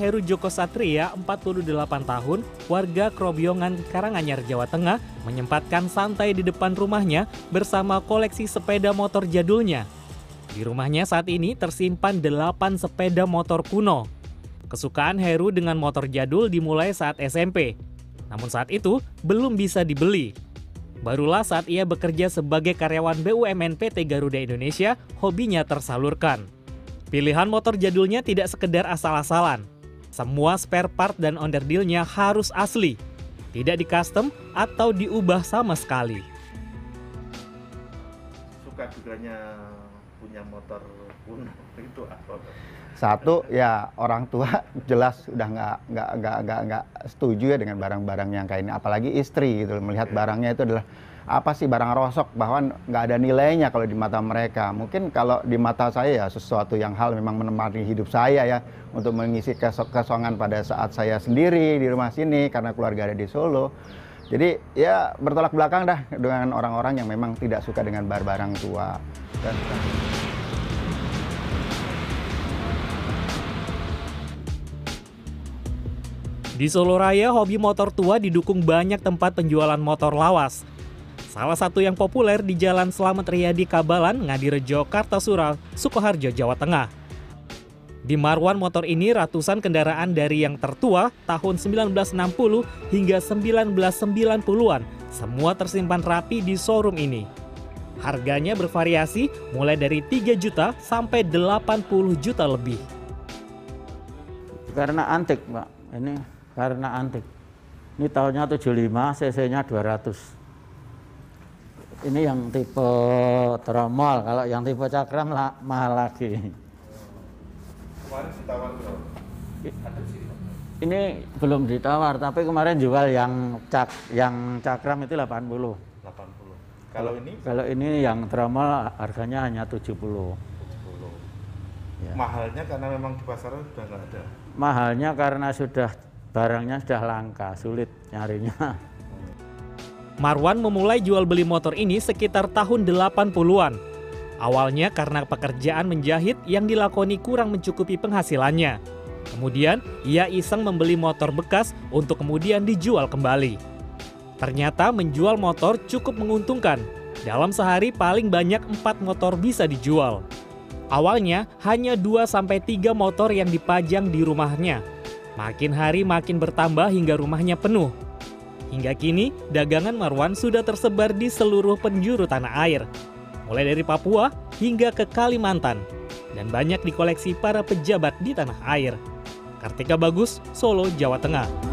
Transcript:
Heru Joko Satria, 48 tahun, warga Krobiongan Karanganyar, Jawa Tengah, menyempatkan santai di depan rumahnya bersama koleksi sepeda motor jadulnya. Di rumahnya saat ini tersimpan 8 sepeda motor kuno. Kesukaan Heru dengan motor jadul dimulai saat SMP. Namun saat itu belum bisa dibeli. Barulah saat ia bekerja sebagai karyawan BUMN PT Garuda Indonesia, hobinya tersalurkan. Pilihan motor jadulnya tidak sekedar asal-asalan. Semua spare part dan onderdilnya harus asli, tidak di custom atau diubah sama sekali. Suka duganya punya motor kuno itu apa? Satu ya orang tua jelas udah nggak nggak nggak nggak nggak setuju ya dengan barang-barang yang kayak ini, apalagi istri gitu melihat barangnya itu adalah apa sih barang rosok bahwa nggak ada nilainya kalau di mata mereka. Mungkin kalau di mata saya ya sesuatu yang hal memang menemani hidup saya ya untuk mengisi kesongan pada saat saya sendiri di rumah sini karena keluarga ada di Solo. Jadi ya bertolak belakang dah dengan orang-orang yang memang tidak suka dengan barang-barang tua. Dan, Di Solo Raya, hobi motor tua didukung banyak tempat penjualan motor lawas. Salah satu yang populer di Jalan Slamet Riyadi Kabalan, Ngadirejo, Kartasura, Sukoharjo, Jawa Tengah. Di Marwan motor ini ratusan kendaraan dari yang tertua tahun 1960 hingga 1990-an semua tersimpan rapi di showroom ini. Harganya bervariasi mulai dari 3 juta sampai 80 juta lebih. Karena antik, Pak. Ini karena antik. Ini tahunnya 75, cc-nya 200 ini yang tipe tromol, kalau yang tipe cakram lah, mahal lagi. Kemarin ditawar berapa? Ini belum ditawar, tapi kemarin jual yang cak yang cakram itu 80. 80. Kalau ini Kalau ini yang tromol harganya hanya 70. 70. Ya. Mahalnya karena memang di pasaran sudah nggak ada. Mahalnya karena sudah barangnya sudah langka, sulit nyarinya. Marwan memulai jual beli motor ini sekitar tahun 80-an. Awalnya karena pekerjaan menjahit yang dilakoni kurang mencukupi penghasilannya. Kemudian, ia iseng membeli motor bekas untuk kemudian dijual kembali. Ternyata menjual motor cukup menguntungkan. Dalam sehari paling banyak 4 motor bisa dijual. Awalnya hanya 2-3 motor yang dipajang di rumahnya. Makin hari makin bertambah hingga rumahnya penuh. Hingga kini, dagangan Marwan sudah tersebar di seluruh penjuru tanah air, mulai dari Papua hingga ke Kalimantan, dan banyak dikoleksi para pejabat di tanah air. Kartika Bagus, Solo, Jawa Tengah.